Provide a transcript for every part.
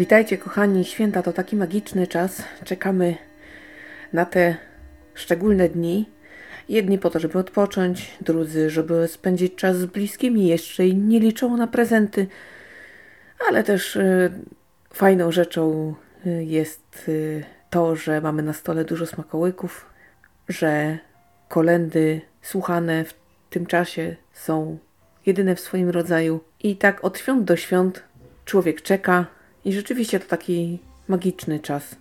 Witajcie kochani, święta to taki magiczny czas. Czekamy na te szczególne dni. Jedni po to, żeby odpocząć, drudzy, żeby spędzić czas z bliskimi, jeszcze nie liczą na prezenty. Ale też y, fajną rzeczą y, jest y, to, że mamy na stole dużo smakołyków, że kolendy słuchane w tym czasie są jedyne w swoim rodzaju. I tak od świąt do świąt człowiek czeka, i rzeczywiście to taki magiczny czas.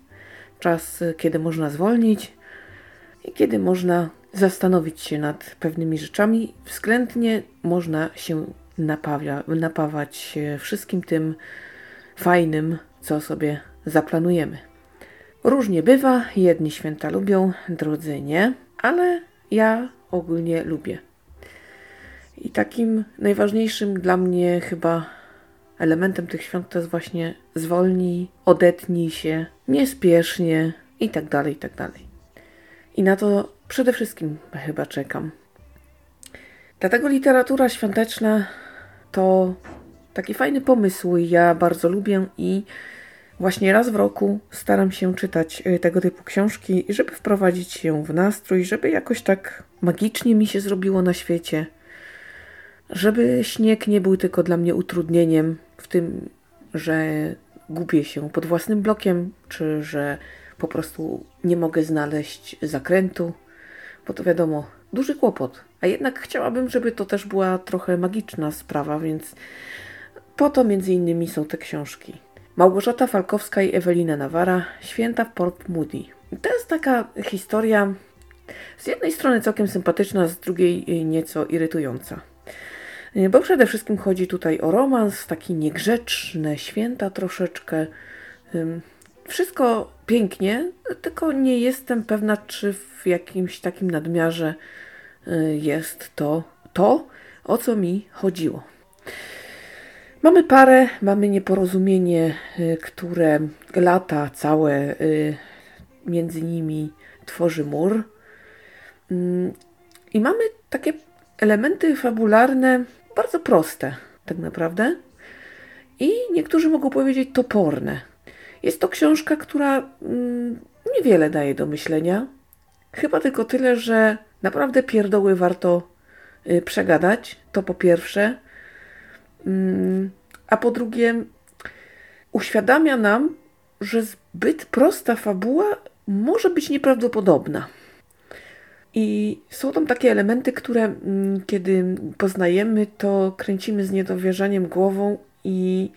Czas, kiedy można zwolnić i kiedy można zastanowić się nad pewnymi rzeczami. Względnie można się napawia, napawać wszystkim tym fajnym, co sobie zaplanujemy. Różnie bywa, jedni święta lubią, drudzy nie, ale ja ogólnie lubię. I takim najważniejszym dla mnie chyba elementem tych świąt to jest właśnie zwolnij, odetnij się, niespiesznie i tak dalej, i tak dalej. I na to przede wszystkim chyba czekam. Dlatego literatura świąteczna to taki fajny pomysł. Ja bardzo lubię i właśnie raz w roku staram się czytać y, tego typu książki, żeby wprowadzić się w nastrój, żeby jakoś tak magicznie mi się zrobiło na świecie. Żeby śnieg nie był tylko dla mnie utrudnieniem, w tym, że gubię się pod własnym blokiem, czy że po prostu nie mogę znaleźć zakrętu, bo to wiadomo, duży kłopot. A jednak chciałabym, żeby to też była trochę magiczna sprawa, więc po to między innymi są te książki. Małgorzata Falkowska i Ewelina Nawara, Święta w Port Moody. To jest taka historia z jednej strony całkiem sympatyczna, z drugiej nieco irytująca. Y, bo przede wszystkim chodzi tutaj o romans, taki niegrzeczne, święta troszeczkę. Wszystko pięknie, tylko nie jestem pewna, czy w jakimś takim nadmiarze y, jest to to, o co mi chodziło. Mamy parę, mamy nieporozumienie, y, które lata całe między nimi tworzy mur. I mamy takie elementy fabularne, bardzo proste, tak naprawdę. I niektórzy mogą powiedzieć toporne. Jest to książka, która mm, niewiele daje do myślenia. Chyba tylko tyle, że naprawdę pierdoły warto y, przegadać. To po pierwsze. Mm, a po drugie, uświadamia nam, że zbyt prosta fabuła może być nieprawdopodobna. I są tam takie elementy, które mm, kiedy poznajemy, to kręcimy z niedowierzaniem głową i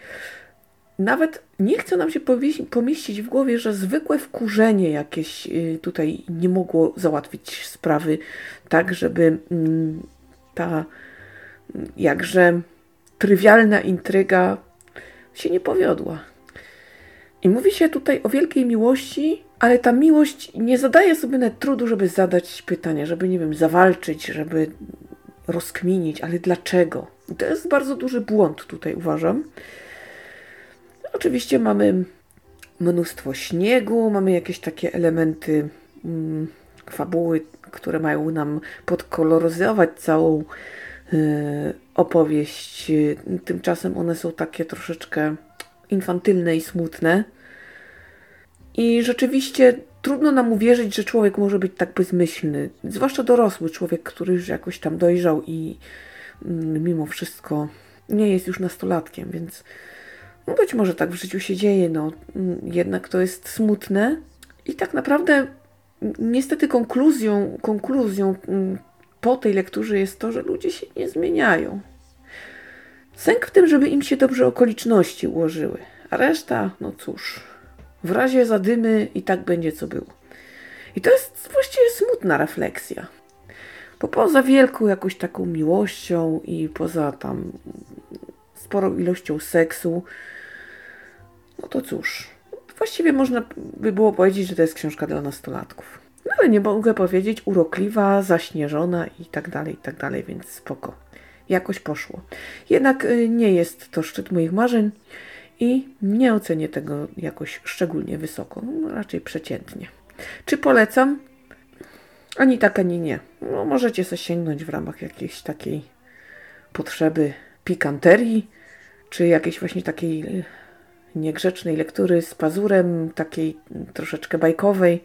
nawet nie chce nam się pomieścić w głowie, że zwykłe wkurzenie jakieś y, tutaj nie mogło załatwić sprawy tak, żeby mm, ta jakże trywialna intryga się nie powiodła. I mówi się tutaj o wielkiej miłości, ale ta miłość nie zadaje sobie nawet trudu, żeby zadać pytanie, żeby, nie wiem, zawalczyć, żeby rozkminić, ale dlaczego? To jest bardzo duży błąd tutaj, uważam. Oczywiście mamy mnóstwo śniegu, mamy jakieś takie elementy mm, fabuły, które mają nam podkoloryzować całą y, opowieść. Tymczasem one są takie troszeczkę infantylne i smutne. I rzeczywiście trudno nam uwierzyć, że człowiek może być tak bezmyślny. Zwłaszcza dorosły człowiek, który już jakoś tam dojrzał i mm, mimo wszystko nie jest już nastolatkiem, więc no być może tak w życiu się dzieje, no mm, jednak to jest smutne. I tak naprawdę niestety konkluzją, konkluzją mm, po tej lekturze jest to, że ludzie się nie zmieniają. Sęk w tym, żeby im się dobrze okoliczności ułożyły, a reszta, no cóż, w razie zadymy i tak będzie co było. I to jest właściwie smutna refleksja. Bo poza wielką jakąś taką miłością i poza tam sporą ilością seksu, no to cóż, właściwie można by było powiedzieć, że to jest książka dla nastolatków. No ale nie mogę powiedzieć urokliwa, zaśnieżona i tak dalej, i tak dalej, więc spoko. Jakoś poszło. Jednak y, nie jest to szczyt moich marzeń i nie ocenię tego jakoś szczególnie wysoko, no, raczej przeciętnie. Czy polecam? Ani tak, ani nie. No, możecie sobie sięgnąć w ramach jakiejś takiej potrzeby pikanterii, czy jakiejś właśnie takiej niegrzecznej lektury z pazurem, takiej troszeczkę bajkowej.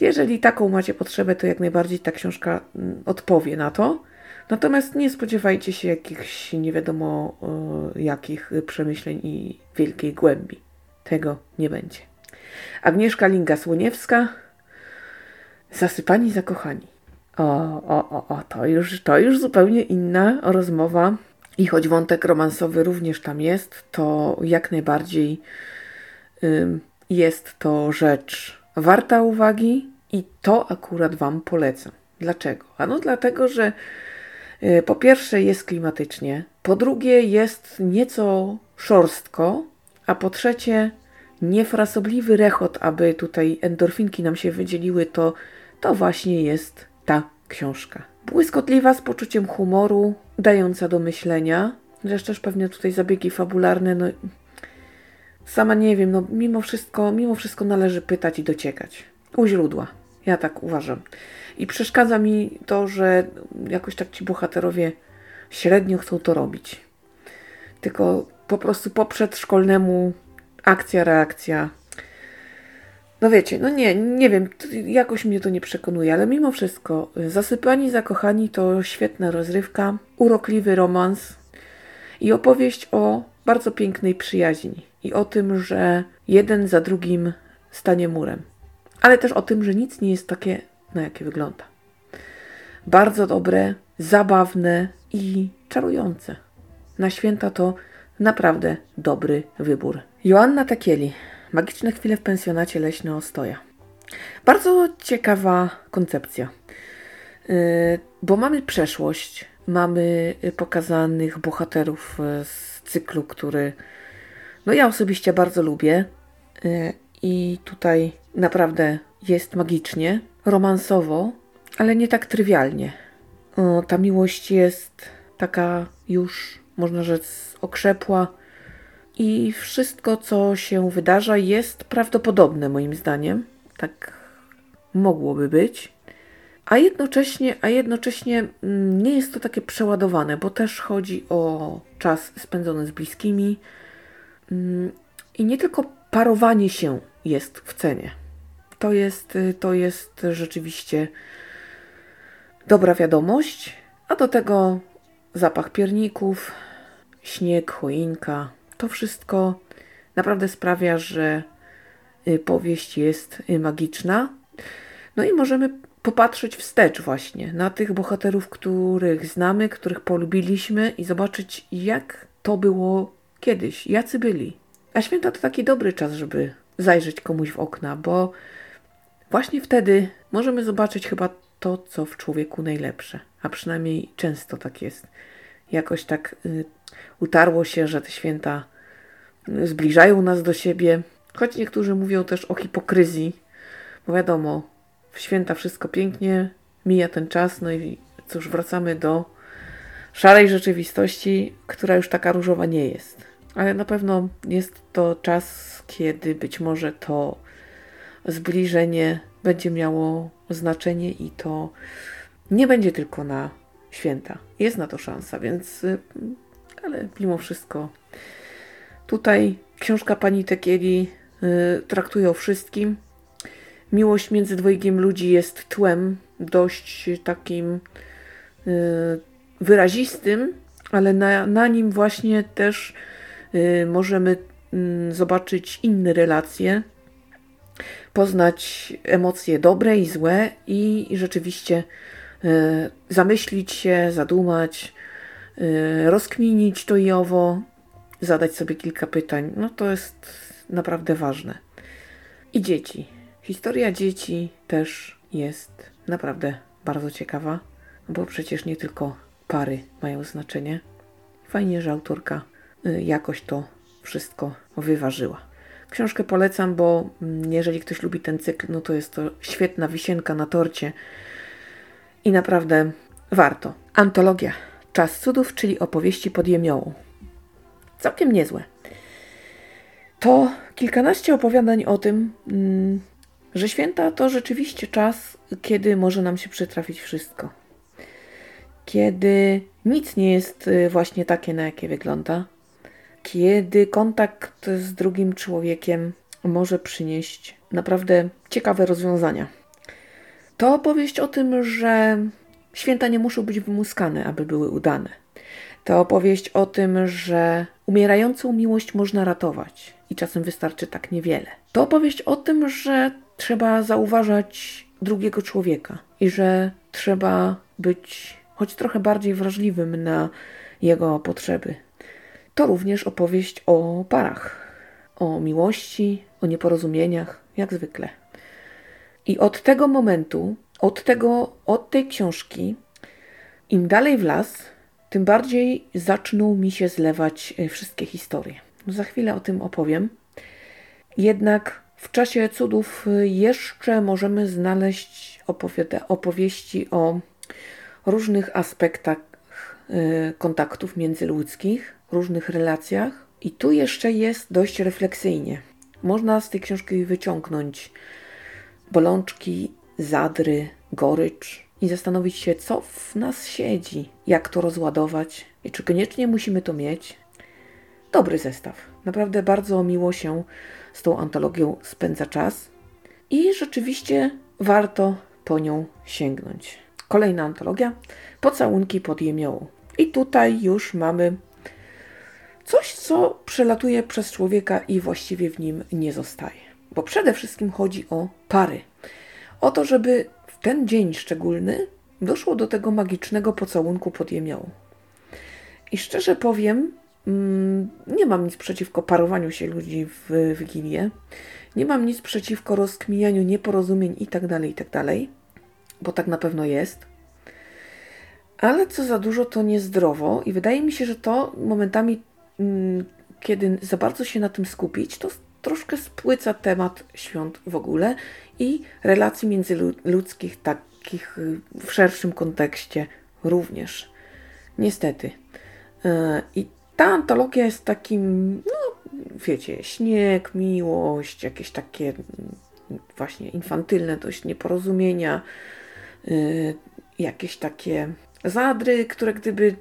Jeżeli taką macie potrzebę, to jak najbardziej ta książka mm, odpowie na to. Natomiast nie spodziewajcie się jakichś nie wiadomo e, jakich przemyśleń i wielkiej głębi. Tego nie będzie. Agnieszka Linga-Słoniewska Zasypani zakochani. O, o, o, o, to już, to już zupełnie inna rozmowa. I choć wątek romansowy również tam jest, to jak najbardziej ym, jest to rzecz warta uwagi i to akurat Wam polecam. Dlaczego? Ano dlatego, że po pierwsze jest klimatycznie, po drugie jest nieco szorstko, a po trzecie niefrasobliwy rechot, aby tutaj endorfinki nam się wydzieliły, to, to właśnie jest ta książka. Błyskotliwa, z poczuciem humoru, dająca do myślenia. Zresztą też pewnie tutaj zabiegi fabularne, no sama nie wiem, no mimo wszystko, mimo wszystko należy pytać i dociekać. U źródła. Ja tak uważam. I przeszkadza mi to, że jakoś tak ci bohaterowie średnio chcą to robić. Tylko po prostu po przedszkolnemu akcja, reakcja. No wiecie, no nie, nie wiem, jakoś mnie to nie przekonuje, ale mimo wszystko, Zasypani Zakochani to świetna rozrywka, urokliwy romans i opowieść o bardzo pięknej przyjaźni i o tym, że jeden za drugim stanie murem, ale też o tym, że nic nie jest takie, na jakie wygląda. Bardzo dobre, zabawne i czarujące. Na święta to naprawdę dobry wybór. Joanna Takieli. Magiczne chwile w pensjonacie Leśne Ostoja. Bardzo ciekawa koncepcja, yy, bo mamy przeszłość, mamy pokazanych bohaterów z cyklu, który no ja osobiście bardzo lubię yy, i tutaj naprawdę jest magicznie, romansowo, ale nie tak trywialnie. O, ta miłość jest taka już, można rzec, okrzepła, i wszystko, co się wydarza, jest prawdopodobne, moim zdaniem. Tak mogłoby być. A jednocześnie, a jednocześnie mm, nie jest to takie przeładowane, bo też chodzi o czas spędzony z bliskimi. Mm, I nie tylko parowanie się jest w cenie. To jest, to jest rzeczywiście dobra wiadomość. A do tego zapach pierników, śnieg, choinka, to wszystko naprawdę sprawia, że y, powieść jest y, magiczna. No i możemy popatrzeć wstecz właśnie na tych bohaterów, których znamy, których polubiliśmy i zobaczyć, jak to było kiedyś, jacy byli. A święta to taki dobry czas, żeby zajrzeć komuś w okna, bo właśnie wtedy możemy zobaczyć chyba to, co w człowieku najlepsze. A przynajmniej często tak jest. Jakoś tak y, utarło się, że te święta zbliżają nas do siebie, choć niektórzy mówią też o hipokryzji, bo wiadomo, w święta wszystko pięknie, mija ten czas, no i cóż, wracamy do szarej rzeczywistości, która już taka różowa nie jest. Ale na pewno jest to czas, kiedy być może to zbliżenie będzie miało znaczenie i to nie będzie tylko na święta. Jest na to szansa, więc ale mimo wszystko Tutaj książka pani Tekieli y, traktuje o wszystkim. Miłość między dwojgiem ludzi jest tłem dość takim y, wyrazistym, ale na, na nim właśnie też y, możemy y, zobaczyć inne relacje, poznać emocje dobre i złe i, i rzeczywiście y, zamyślić się, zadumać, y, rozkminić to i owo, zadać sobie kilka pytań. No to jest naprawdę ważne. I dzieci. Historia dzieci też jest naprawdę bardzo ciekawa, bo przecież nie tylko pary mają znaczenie. Fajnie, że autorka y, jakoś to wszystko wyważyła. Książkę polecam, bo jeżeli ktoś lubi ten cykl, no to jest to świetna wisienka na torcie i naprawdę warto. Antologia Czas cudów, czyli opowieści pod jemiołą. Całkiem niezłe. To kilkanaście opowiadań o tym, mm, że święta to rzeczywiście czas, kiedy może nam się przytrafić wszystko. Kiedy nic nie jest y, właśnie takie, na jakie wygląda. Kiedy kontakt z drugim człowiekiem może przynieść naprawdę ciekawe rozwiązania. To opowieść o tym, że święta nie muszą być wymuskane, aby były udane. To opowieść o tym, że umierającą miłość można ratować i czasem wystarczy tak niewiele. To opowieść o tym, że trzeba zauważać drugiego człowieka i że trzeba być choć trochę bardziej wrażliwym na jego potrzeby. To również opowieść o parach, o miłości, o nieporozumieniach, jak zwykle. I od tego momentu, od tego, od tej książki, im dalej w las, tym bardziej zaczną mi się zlewać e, wszystkie historie. No za chwilę o tym opowiem. Jednak w czasie cudów e, jeszcze możemy znaleźć opowieści o różnych aspektach e, kontaktów międzyludzkich, różnych relacjach. I tu jeszcze jest dość refleksyjnie. Można z tej książki wyciągnąć bolączki, zadry, gorycz i zastanowić się, co w nas siedzi, jak to rozładować i czy koniecznie musimy to mieć. Dobry zestaw. Naprawdę bardzo miło się z tą antologią spędza czas i rzeczywiście warto po nią sięgnąć. Kolejna antologia Pocałunki pod jemiołą. I tutaj już mamy coś, co przelatuje przez człowieka i właściwie w nim nie zostaje. Bo przede wszystkim chodzi o pary. O to, żeby w ten dzień szczególny doszło do tego magicznego pocałunku pod jemiołą. I szczerze powiem, mm, nie mam nic przeciwko parowaniu się ludzi w Wigilię. Nie mam nic przeciwko rozkminianiu nieporozumień itd., tak itd., tak bo tak na pewno jest. Ale co za dużo, to niezdrowo i wydaje mi się, że to momentami, kiedy za bardzo się na tym skupić, to troszkę spłyca temat świąt w ogóle i relacji międzyludzkich, takich y, w szerszym kontekście również. Niestety. E, I ta antologia jest takim, no wiecie, śnieg, miłość, jakieś takie mm, właśnie infantylne dość nieporozumienia, y, jakieś takie zadry, które gdyby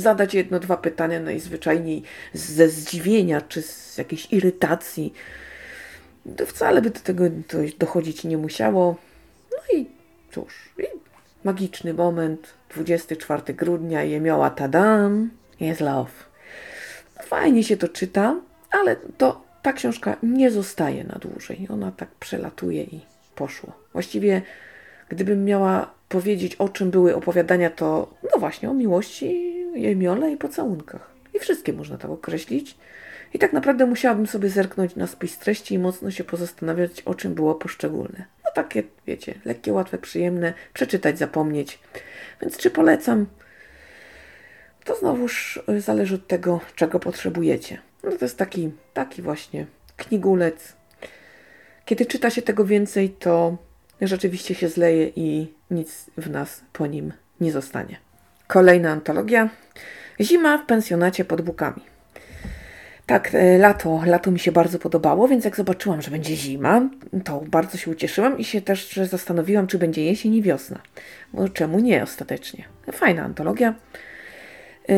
zadać jedno, dwa pytania najzwyczajniej ze zdziwienia czy z jakiejś irytacji, to wcale by do tego dochodzić nie musiało. No i cóż, i magiczny moment, 24 grudnia, jemioła tadam, jest love. Fajnie się to czyta, ale to ta książka nie zostaje na dłużej. Ona tak przelatuje i poszło. Właściwie, gdybym miała powiedzieć, o czym były opowiadania, to no właśnie o miłości, jemiole i pocałunkach. I wszystkie można tak określić. I tak naprawdę musiałabym sobie zerknąć na spis treści i mocno się pozastanawiać, o czym było poszczególne. No takie, wiecie, lekkie, łatwe, przyjemne, przeczytać, zapomnieć. Więc czy polecam? To znowuż y, zależy od tego, czego potrzebujecie. No to jest taki, taki właśnie knigulec. Kiedy czyta się tego więcej, to rzeczywiście się zleje i nic w nas po nim nie zostanie. Kolejna antologia. Zima w pensjonacie pod Bukami. Tak, e, lato, lato mi się bardzo podobało, więc jak zobaczyłam, że będzie zima, to bardzo się ucieszyłam i się też zastanowiłam, czy będzie jesień i wiosna. Bo czemu nie ostatecznie? Fajna antologia. Yy,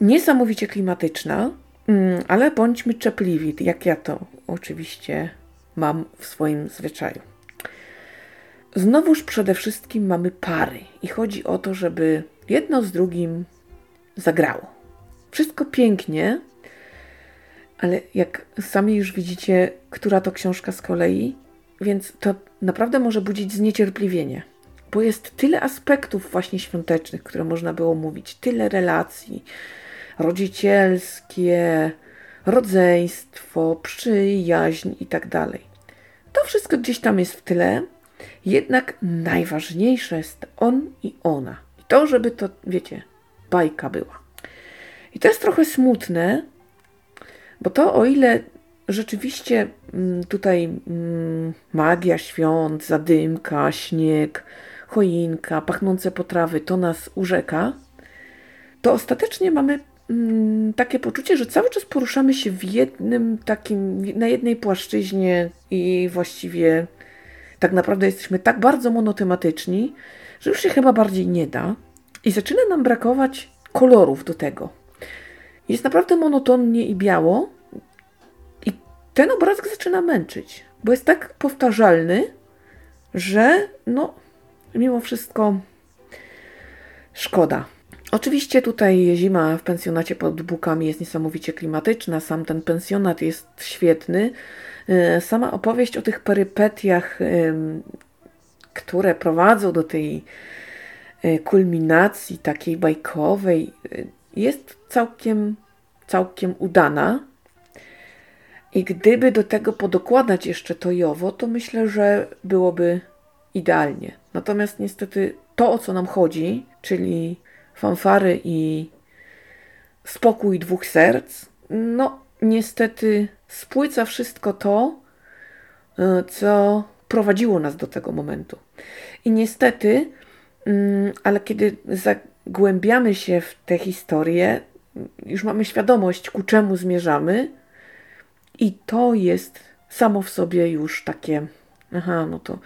niesamowicie klimatyczna, yy, ale bądźmy czepliwi, jak ja to oczywiście mam w swoim zwyczaju. Znowuż przede wszystkim mamy pary i chodzi o to, żeby jedno z drugim zagrało. Wszystko pięknie, ale jak sami już widzicie, która to książka z kolei, więc to naprawdę może budzić zniecierpliwienie, bo jest tyle aspektów właśnie świątecznych, które można było mówić, tyle relacji rodzicielskie, rodzeństwo, przyjaźń i tak dalej. To wszystko gdzieś tam jest w tyle, jednak najważniejsze jest on i ona. To, żeby to, wiecie, bajka była. I to jest trochę smutne, bo to o ile rzeczywiście mm, tutaj mm, magia świąt, zadymka, śnieg, choinka, pachnące potrawy to nas urzeka, to ostatecznie mamy mm, takie poczucie, że cały czas poruszamy się w jednym takim, na jednej płaszczyźnie i właściwie tak naprawdę jesteśmy tak bardzo monotematyczni, że już się chyba bardziej nie da i zaczyna nam brakować kolorów do tego. jest naprawdę monotonnie i biało. I ten obrazek zaczyna męczyć, bo jest tak powtarzalny, że no, mimo wszystko szkoda. Oczywiście tutaj zima w pensjonacie pod Bukami jest niesamowicie klimatyczna, sam ten pensjonat jest świetny. E, sama opowieść o tych perypetiach, które prowadzą do tej e, kulminacji takiej bajkowej, e, jest całkiem, całkiem udana. I gdyby do tego podokładać jeszcze to Jowo, to myślę, że byłoby idealnie. Natomiast niestety to, o co nam chodzi, czyli fanfary i spokój dwóch serc, no niestety spłyca wszystko to, e, co prowadziło nas do tego momentu. I niestety, mm, ale kiedy zagłębiamy się w tę historię, już mamy świadomość, ku czemu zmierzamy, i to jest samo w sobie już takie, aha, no to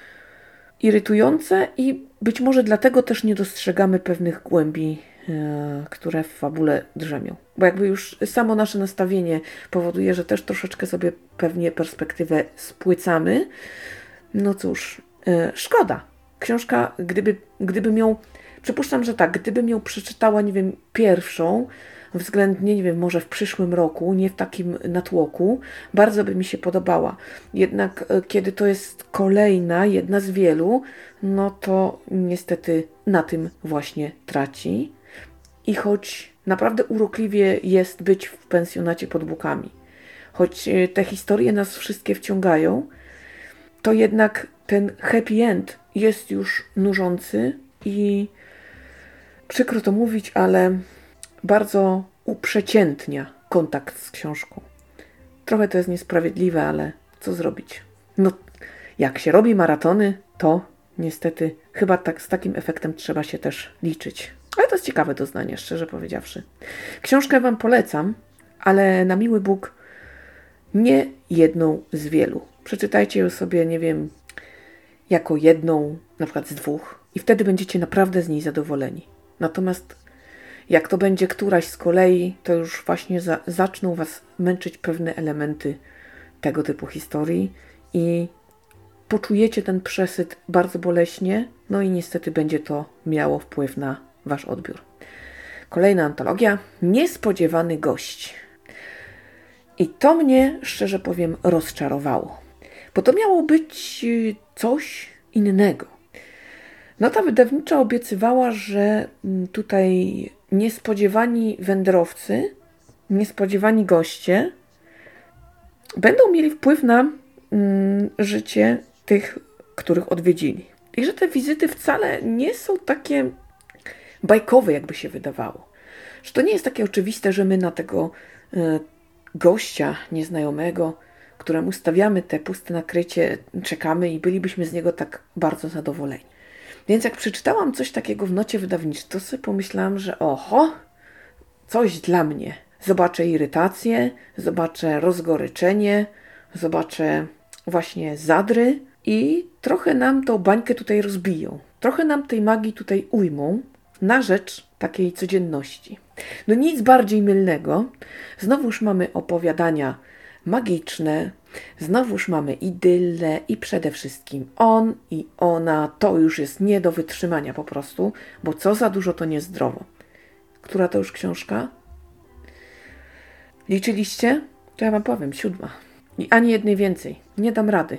irytujące i być może dlatego też nie dostrzegamy pewnych głębi, e, które w fabule drzemią. Bo jakby już samo nasze nastawienie powoduje, że też troszeczkę sobie pewnie perspektywę spłycamy. No cóż, szkoda. Książka, gdyby, gdyby ją, przypuszczam, że tak, gdybym ją przeczytała, nie wiem, pierwszą, względnie, nie wiem, może w przyszłym roku, nie w takim natłoku, bardzo by mi się podobała. Jednak e, kiedy to jest kolejna, jedna z wielu, no to niestety na tym właśnie traci. I choć naprawdę urokliwie jest być w pensjonacie pod Bukami, choć e, te historie nas wszystkie wciągają, to jednak ten happy end jest już nużący i przykro to mówić, ale bardzo uprzeciętnia kontakt z książką. Trochę to jest niesprawiedliwe, ale co zrobić? No, jak się robi maratony, to niestety chyba tak, z takim efektem trzeba się też liczyć. Ale to jest ciekawe doznanie, szczerze powiedziawszy. Książkę Wam polecam, ale na miły Bóg nie jedną z wielu. Przeczytajcie ją sobie, nie wiem, jako jedną, na przykład z dwóch, i wtedy będziecie naprawdę z niej zadowoleni. Natomiast jak to będzie któraś z kolei, to już właśnie za, zaczną Was męczyć pewne elementy tego typu historii i poczujecie ten przesyt bardzo boleśnie, no i niestety będzie to miało wpływ na Wasz odbiór. Kolejna antologia Niespodziewany gość. I to mnie, szczerze powiem, rozczarowało, bo to miało być y, coś innego. Nota wydawnicza obiecywała, że mm, tutaj niespodziewani wędrowcy, niespodziewani goście będą mieli wpływ na mm, życie tych, których odwiedzili. I że te wizyty wcale nie są takie bajkowe, jakby się wydawało. Że to nie jest takie oczywiste, że my na tego y, gościa nieznajomego, któremu stawiamy te puste nakrycie, czekamy i bylibyśmy z niego tak bardzo zadowoleni. Więc jak przeczytałam coś takiego w nocie wydawniczej, to sobie pomyślałam, że oho, coś dla mnie. Zobaczę irytację, zobaczę rozgoryczenie, zobaczę właśnie zadry i trochę nam tą bańkę tutaj rozbiją. Trochę nam tej magii tutaj ujmą na rzecz takiej codzienności. No nic bardziej mylnego. Znowuż mamy opowiadania magiczne, Znowuż mamy idylę i przede wszystkim on i ona to już jest nie do wytrzymania po prostu, bo co za dużo to niezdrowo. Która to już książka? Liczyliście? To ja wam powiem, siódma. I ani jednej więcej. Nie dam rady.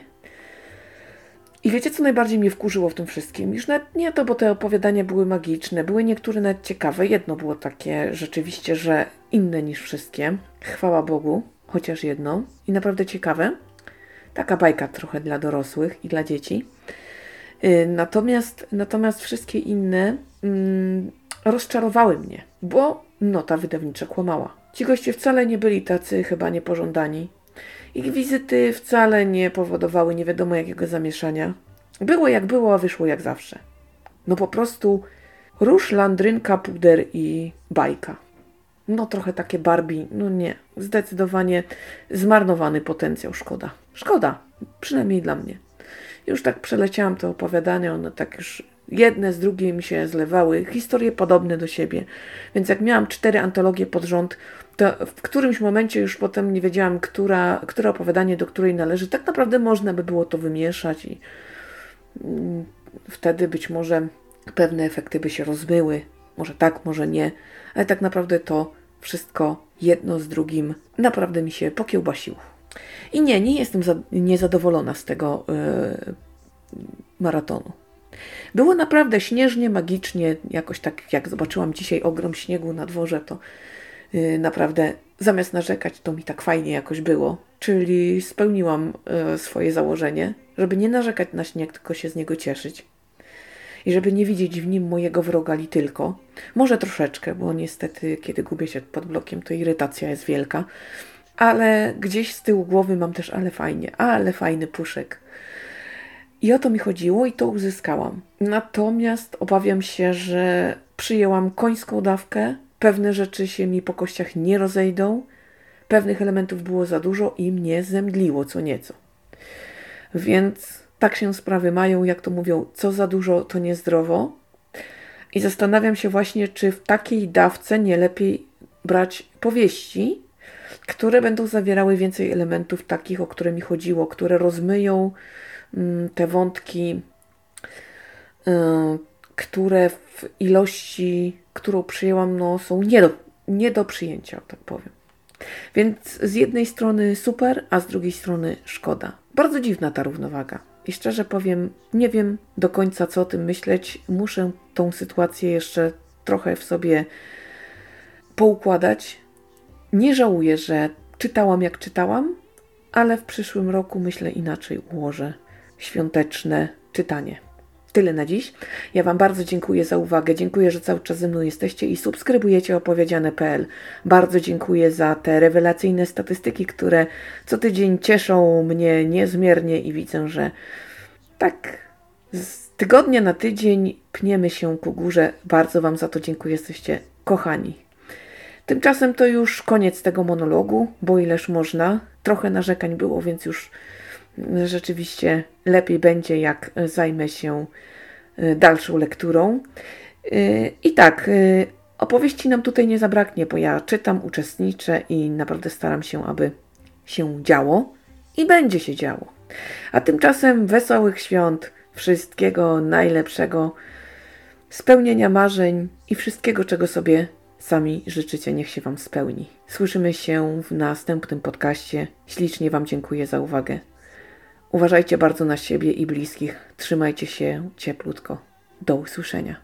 I wiecie, co najbardziej mnie wkurzyło w tym wszystkim? Już nawet nie to, bo te opowiadania były magiczne, były niektóre nawet ciekawe. Jedno było takie rzeczywiście, że inne niż wszystkie. Chwała Bogu chociaż jedną i naprawdę ciekawe. Taka bajka trochę dla dorosłych i dla dzieci. Y, natomiast, natomiast wszystkie inne mm, rozczarowały mnie, bo nota wydawnicza kłamała. Ci goście wcale nie byli tacy chyba niepożądani. Ich wizyty wcale nie powodowały nie wiadomo jakiego zamieszania. Było jak było, a wyszło jak zawsze. No po prostu róż, landrynka, puder i bajka no trochę takie Barbie, no nie, zdecydowanie zmarnowany potencjał, szkoda. Szkoda, przynajmniej dla mnie. Już tak przeleciałam to opowiadanie, one tak już jedne z drugim się zlewały, historie podobne do siebie. Więc jak miałam cztery antologie pod rząd, to w którymś momencie już potem nie wiedziałam, która, które opowiadanie do której należy. Tak naprawdę można by było to wymieszać i mm, wtedy być może pewne efekty by się rozmyły. Może tak, może nie, ale tak naprawdę to wszystko jedno z drugim naprawdę mi się pokiełbasiło. I nie, nie jestem za, niezadowolona z tego yy, maratonu. Było naprawdę śnieżnie, magicznie, jakoś tak jak zobaczyłam dzisiaj ogrom śniegu na dworze, to yy, naprawdę zamiast narzekać, to mi tak fajnie jakoś było. Czyli spełniłam yy, swoje założenie, żeby nie narzekać na śnieg, tylko się z niego cieszyć. I żeby nie widzieć w nim mojego wroga li tylko. Może troszeczkę, bo niestety, kiedy gubię się pod blokiem, to irytacja jest wielka. Ale gdzieś z tyłu głowy mam też, ale fajnie, ale fajny puszek. I o to mi chodziło i to uzyskałam. Natomiast obawiam się, że przyjęłam końską dawkę, pewne rzeczy się mi po kościach nie rozejdą, pewnych elementów było za dużo i mnie zemdliło co nieco. Więc tak się sprawy mają, jak to mówią, co za dużo, to niezdrowo. I zastanawiam się właśnie, czy w takiej dawce nie lepiej brać powieści, które będą zawierały więcej elementów takich, o które mi chodziło, które rozmyją mm, te wątki, y, które w ilości, którą przyjęłam, no, są nie do, nie do przyjęcia, tak powiem. Więc z jednej strony super, a z drugiej strony szkoda. Bardzo dziwna ta równowaga. I szczerze powiem, nie wiem do końca, co o tym myśleć. Muszę tą sytuację jeszcze trochę w sobie poukładać. Nie żałuję, że czytałam jak czytałam, ale w przyszłym roku myślę inaczej ułożę świąteczne czytanie. Tyle na dziś. Ja Wam bardzo dziękuję za uwagę. Dziękuję, że cały czas ze mną jesteście i subskrybujecie opowiedziane.pl. Bardzo dziękuję za te rewelacyjne statystyki, które co tydzień cieszą mnie niezmiernie i widzę, że tak z tygodnia na tydzień pniemy się ku górze. Bardzo Wam za to dziękuję. Jesteście kochani. Tymczasem to już koniec tego monologu, bo ileż można. Trochę narzekań było, więc już rzeczywiście lepiej będzie, jak zajmę się y, dalszą lekturą. Y, I tak, y, opowieści nam tutaj nie zabraknie, bo ja czytam, uczestniczę i naprawdę staram się, aby się działo i będzie się działo. A tymczasem wesołych świąt, wszystkiego najlepszego, spełnienia marzeń i wszystkiego, czego sobie sami życzycie, niech się Wam spełni. Słyszymy się w następnym podcaście. Ślicznie Wam dziękuję za uwagę. Uważajcie bardzo na siebie i bliskich. Trzymajcie się cieplutko. Do usłyszenia.